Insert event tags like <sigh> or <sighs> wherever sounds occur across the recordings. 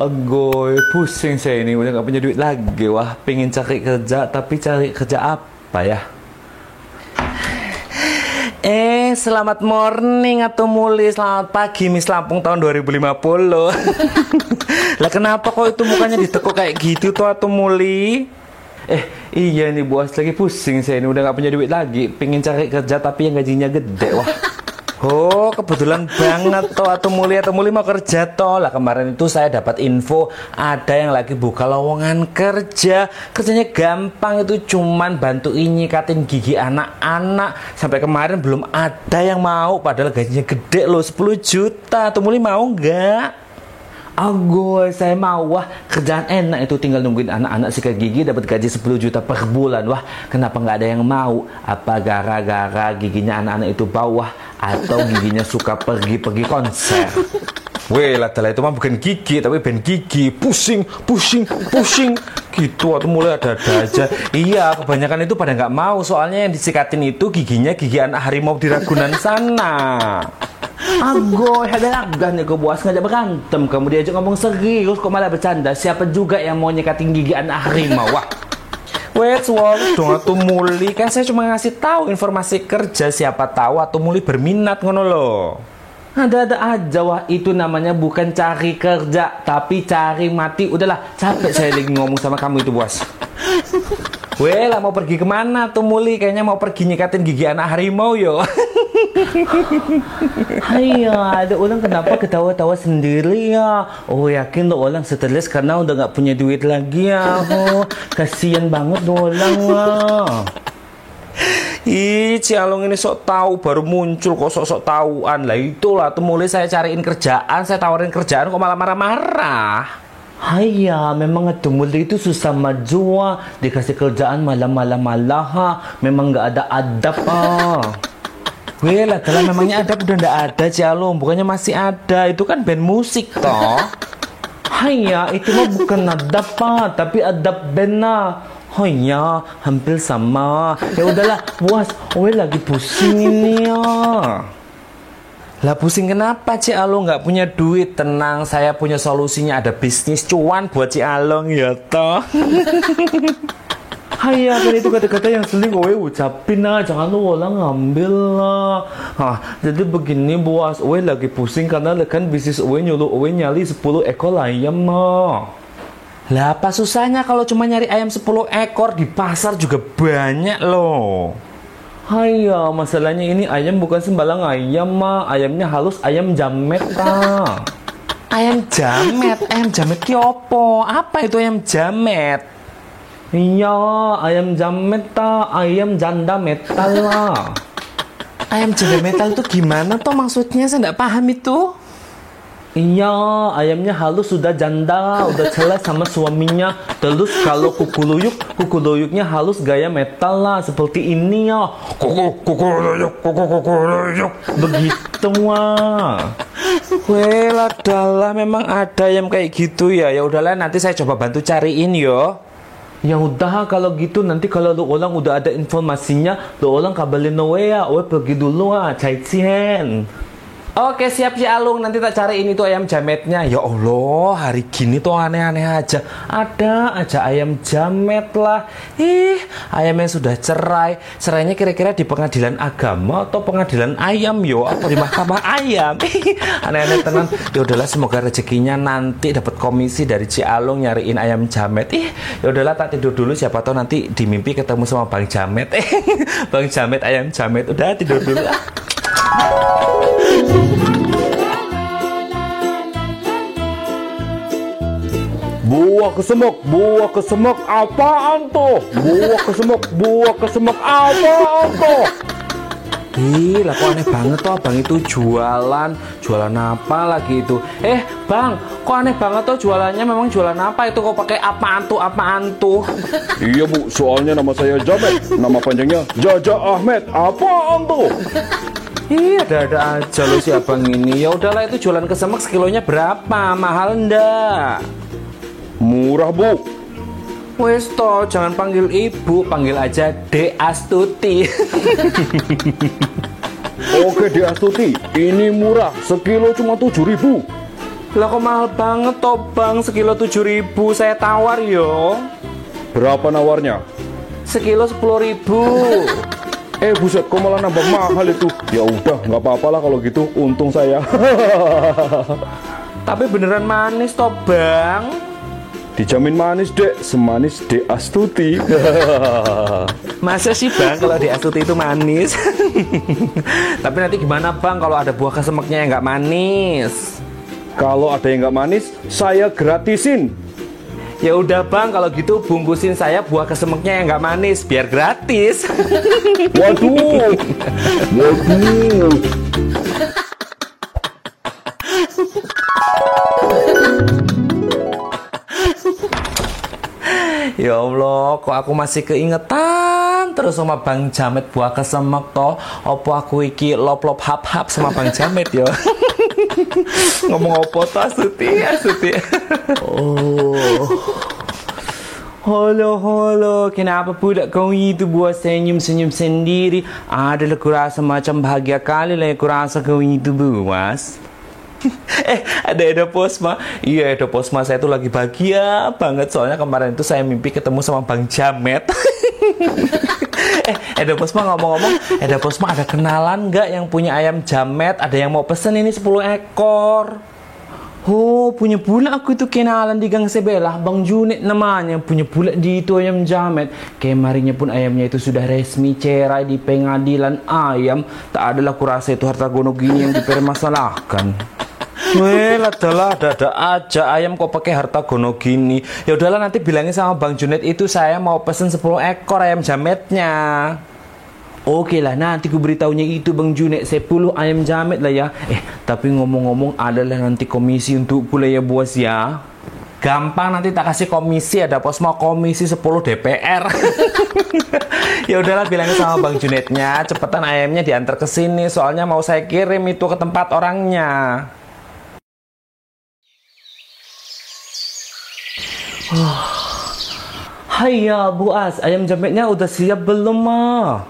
Agoy, pusing saya ini udah gak punya duit lagi. Wah, pengen cari kerja tapi cari kerja apa ya? Eh, selamat morning atau muli Selamat pagi Miss Lampung tahun 2050 <laughs> Lah kenapa kok itu mukanya ditekuk kayak gitu tuh atau muli? Eh, iya nih bos lagi pusing saya ini udah gak punya duit lagi Pengen cari kerja tapi yang gajinya gede Wah, Oh, kebetulan banget toh atau muli atau muli mau kerja toh. Lah kemarin itu saya dapat info ada yang lagi buka lowongan kerja. Kerjanya gampang itu cuman bantu nyikatin gigi anak-anak. Sampai kemarin belum ada yang mau padahal gajinya gede loh 10 juta. Atau muli mau nggak? Agoy, saya mau wah kerjaan enak itu tinggal nungguin anak-anak sikat gigi dapat gaji 10 juta per bulan. Wah, kenapa nggak ada yang mau? Apa gara-gara giginya anak-anak itu bawah atau giginya suka pergi-pergi konser? Weh, lah itu mah bukan gigi, tapi ben gigi. Pusing, pusing, pusing. Gitu, atau mulai ada-ada aja. Iya, kebanyakan itu pada nggak mau. Soalnya yang disikatin itu giginya gigi anak harimau di Ragunan sana. Agoy, ada lagan ya buas ngajak berantem. Kamu diajak ngomong serius kok malah bercanda. Siapa juga yang mau nyekatin gigi anak harimau? Wah. Wait, wow, dong atau muli kan saya cuma ngasih tahu informasi kerja siapa tahu atau muli berminat ngono loh. Ada-ada aja wah itu namanya bukan cari kerja tapi cari mati. Udahlah capek saya lagi ngomong sama kamu itu bos. Weh lah mau pergi ke mana tuh muli? Kayaknya mau pergi nyekatin gigi anak harimau yo. <laughs> Ayo, ada orang kenapa ketawa-tawa sendiri ya? Oh yakin lo orang stres karena udah nggak punya duit lagi ya? Oh, kasian banget lo orang lah. Ih, Cialong ini sok tahu baru muncul kok sok-sok tahuan lah itulah tuh mulai saya cariin kerjaan, saya tawarin kerjaan kok malah marah-marah. Haya, memang Tumul itu susah maju Dikasih kerjaan malam-malam malah Memang nggak ada adab ah. Weh lah, kalau memangnya ada udah ndak ada Cialom, bukannya masih ada. Itu kan band musik toh. Hanya itu mah bukan adab pak, tapi adab band nah. Oh iya, hampir sama. Ya udahlah, puas. Weh lagi pusing ini ya. Lah pusing kenapa Cik Along nggak punya duit? Tenang, saya punya solusinya. Ada bisnis cuan buat Cik Along ya toh. <laughs> Hai kan itu kata-kata yang sering gue ucapin lah jangan lu orang ngambil lah. Hah, jadi begini buas gue lagi pusing karena kan bisnis gue nyuruh gue nyali 10 ekor ayam mah lah apa susahnya kalau cuma nyari ayam 10 ekor? Di pasar juga banyak loh. Haya, masalahnya ini ayam bukan sembarang ayam mah ayamnya halus ayam jamet ta. <laughs> Ayam jamet? Ayam jamet ki opo? Apa itu ayam jamet Iya, ayam jam metal, ayam janda metal lah. ayam janda metal itu gimana tuh maksudnya? Saya nggak paham itu. Iya, ayamnya halus sudah janda, udah cerai sama suaminya. Terus kalau kuku luyuk, kuku luyuknya halus gaya metal lah, seperti ini ya. Kuku, kuku luyuk, kuku, kuku luyuk. Begitu wah. Wah, adalah memang ada yang kayak gitu ya. Ya udahlah, nanti saya coba bantu cariin yo. Ya udah kalau gitu nanti kalau lu orang udah ada informasinya, lu orang kabarin ya, we pergi dulu ah, cai Oke siap si Alung. Nanti tak cari ini tuh ayam jametnya. Ya Allah hari gini tuh aneh-aneh aja. Ada aja ayam jamet lah. Ih ayamnya sudah cerai. Cerainya kira-kira di pengadilan agama atau pengadilan ayam? Yo Atau di mahkamah ayam? <laughs> Aneh-aneh tenan. Ya udahlah semoga rezekinya nanti dapat komisi dari Ci Alung nyariin ayam jamet. Ih ya udahlah tak tidur dulu. Siapa tahu nanti di mimpi ketemu sama Bang Jamet. <laughs> Bang Jamet ayam jamet. Udah tidur dulu Buah kesemek, buah kesemek apaan tuh? Buah kesemek, buah kesemek apaan tuh? Ih, kok aneh banget tuh abang itu jualan. Jualan apa lagi itu? Eh bang, kok aneh banget tuh jualannya? Memang jualan apa itu? Kok pakai apaan tuh, apaan tuh? Iya bu, soalnya nama saya Jamet. Nama panjangnya Jaja Ahmed. Apaan tuh? Iya, ada-ada aja lo si abang ini. Ya udahlah itu jualan kesemek sekilonya berapa? Mahal ndak? Murah, Bu. Wes toh, jangan panggil ibu, panggil aja De Astuti. <laughs> Oke De Astuti, ini murah, sekilo cuma tujuh ribu. Lah kok mahal banget toh bang Sekilo 7 ribu Saya tawar yo Berapa nawarnya? Sekilo 10 ribu Eh buset, kok malah nambah mahal itu? Ya udah, nggak apa-apa lah kalau gitu. Untung saya. <laughs> Tapi beneran manis toh bang Dijamin manis dek, semanis dek Astuti. <laughs> Masa sih bang kalau di Astuti itu manis <laughs> Tapi nanti gimana bang kalau ada buah kesemeknya yang nggak manis kalau ada yang nggak manis, saya gratisin. Ya udah bang kalau gitu bungkusin saya buah kesemeknya yang nggak manis biar gratis <laughs> Waduh, waduh. <laughs> Ya Allah, kok aku masih keingetan terus sama Bang Jamet buah kesemek toh. Opo aku iki lop-lop hap-hap sama Bang Jamet yo. <laughs> Ngomong opo toh Astuti, Astuti. oh. Halo, halo, kenapa budak kau itu buat senyum-senyum sendiri? Adalah kurasa macam bahagia kali lah kurasa kau itu buas. <laughs> eh ada Edo Posma iya Edo Posma saya tuh lagi bahagia banget soalnya kemarin itu saya mimpi ketemu sama Bang Jamet <laughs> <laughs> eh Edo Posma ngomong-ngomong Edo Posma ada kenalan nggak yang punya ayam Jamet ada yang mau pesen ini 10 ekor Oh, punya pula aku itu kenalan di Gang Sebelah, Bang Junet namanya, punya pula di itu ayam jamet. Kemarinnya pun ayamnya itu sudah resmi cerai di pengadilan ayam. Tak adalah kurasa itu harta gono gini yang dipermasalahkan. Weh, adalah ada-ada aja ayam kok pakai harta gono gini. Ya udahlah nanti bilangin sama Bang Junet itu saya mau pesen 10 ekor ayam jametnya. Oke lah, nanti ku beritahunya itu Bang Junet 10 ayam jamet lah ya. Eh, tapi ngomong-ngomong adalah nanti komisi untuk pula ya bos ya. Gampang nanti tak kasih komisi ada pos mau komisi 10 DPR. <laughs> ya udahlah bilangin sama Bang Junetnya, cepetan ayamnya diantar ke sini soalnya mau saya kirim itu ke tempat orangnya. <sighs> Hayya Bu As, ayam jametnya udah siap belum ma?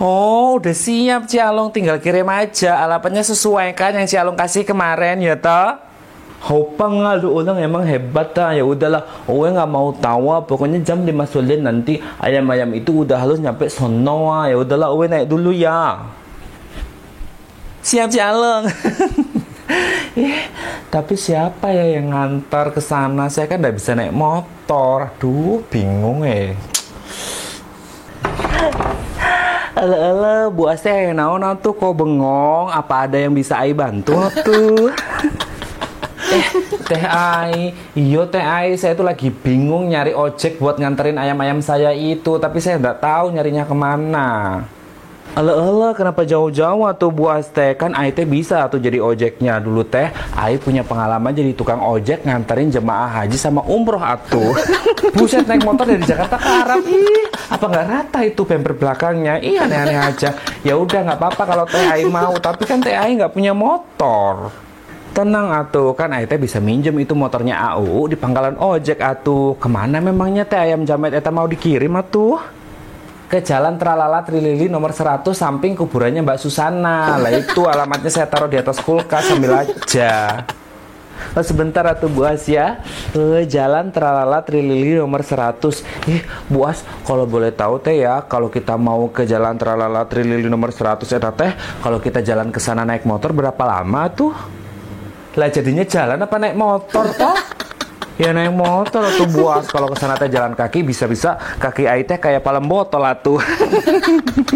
Oh, udah siap Cialong, tinggal kirim aja. Alamatnya sesuai kan yang Cialong kasih kemarin ya toh? Hopang nga lu ulang emang hebat ta ya udahlah Owe nggak mau tawa pokoknya jam 5 sore nanti ayam-ayam itu udah harus nyampe sono ah. ya udahlah Owe naik dulu ya siap Cialong <laughs> <laughs> eh tapi siapa ya yang ngantar ke sana? Saya kan nggak bisa naik motor. Aduh bingung eh Ala ala Bu Ase yang naon tuh kok bengong? Apa ada yang bisa Ai bantu tuh eh. Teh Ai iyo Teh Ai saya tuh lagi bingung nyari ojek buat nganterin ayam-ayam saya itu. Tapi saya nggak tahu nyarinya ke mana Ala ala kenapa jauh-jauh tuh Bu Aste? Kan teh bisa tuh jadi ojeknya. Dulu teh Ai punya pengalaman jadi tukang ojek nganterin jemaah haji sama umroh atuh. <laughs> Buset naik motor dari Jakarta ke Arab. Ih. Apa nggak rata itu bemper belakangnya? Iya aneh-aneh aja. Ya udah nggak apa-apa kalau teh Ai mau. Tapi kan teh Ai nggak punya motor. Tenang atuh, kan Ai teh bisa minjem itu motornya AU di pangkalan ojek atuh. Ke mana memangnya teh ayam jamet eta mau dikirim atuh? Ke Jalan Tralala Trilili nomor 100 samping kuburannya Mbak Susana. Lah itu alamatnya saya taruh di atas kulkas sambil aja. Oh, sebentar atuh Bu As ya. Eh, Jalan Tralala Trilili nomor 100. Eh, Bu As, kalau boleh tahu teh ya, kalau kita mau ke Jalan Tralala Trilili nomor 100 eta teh, kalau kita jalan ke sana naik motor berapa lama tuh? Lah jadinya jalan apa naik motor toh? Ya naik motor tuh buas kalau ke sana teh jalan kaki bisa-bisa kaki ai teh kayak palem botol atuh.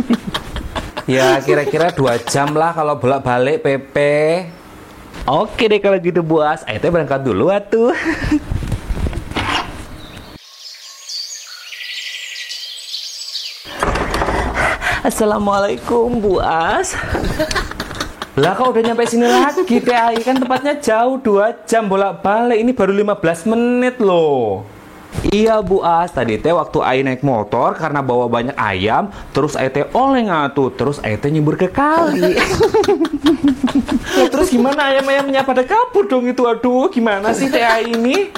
<laughs> ya kira-kira dua jam lah kalau bolak-balik PP. Oke deh kalau gitu buas, ai teh berangkat dulu atuh. Assalamualaikum buas. Lah kok udah nyampe sini lagi TAI kan tempatnya jauh 2 jam bolak-balik ini baru 15 menit loh. Iya Bu As, tadi teh waktu Ai naik motor karena bawa banyak ayam, terus Ai teh oleh ngatu, terus Ai teh nyebur ke kali. terus gimana ayam-ayamnya pada kabur dong itu? Aduh, gimana sih teh ini?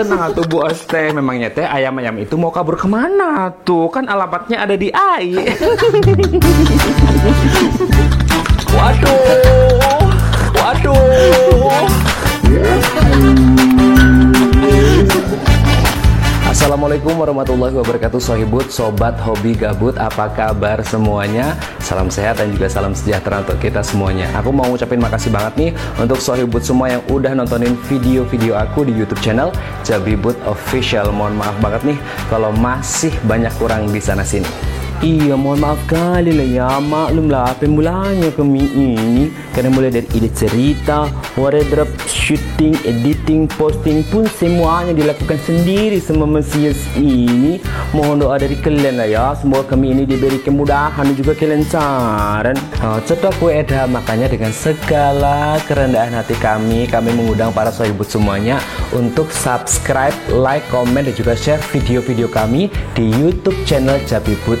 Tenang tuh Bu As teh, memangnya teh ayam-ayam itu mau kabur ke mana tuh? Kan alamatnya ada di Ai. Waduh, Waduh. Assalamualaikum warahmatullahi wabarakatuh Sohibut, Sobat Hobi Gabut Apa kabar semuanya? Salam sehat dan juga salam sejahtera untuk kita semuanya Aku mau ngucapin makasih banget nih Untuk Sohibut semua yang udah nontonin video-video aku di Youtube channel Jabibut Official Mohon maaf banget nih Kalau masih banyak kurang di sana sini Iya mohon maaf kali lah ya. Maklumlah pemulanya kami ini. Karena mulai dari ide cerita Wardrobe, shooting, editing, posting pun Semuanya dilakukan sendiri sama Mesias ini. Mohon doa dari kalian lah ya. Semoga kami ini diberi kemudahan dan juga kelancaran. Oh, Cetok kue eda Makanya dengan segala kerendahan hati kami Kami mengundang para sohibut semuanya Untuk subscribe, like, komen dan juga share video-video kami Di Youtube channel Jabibut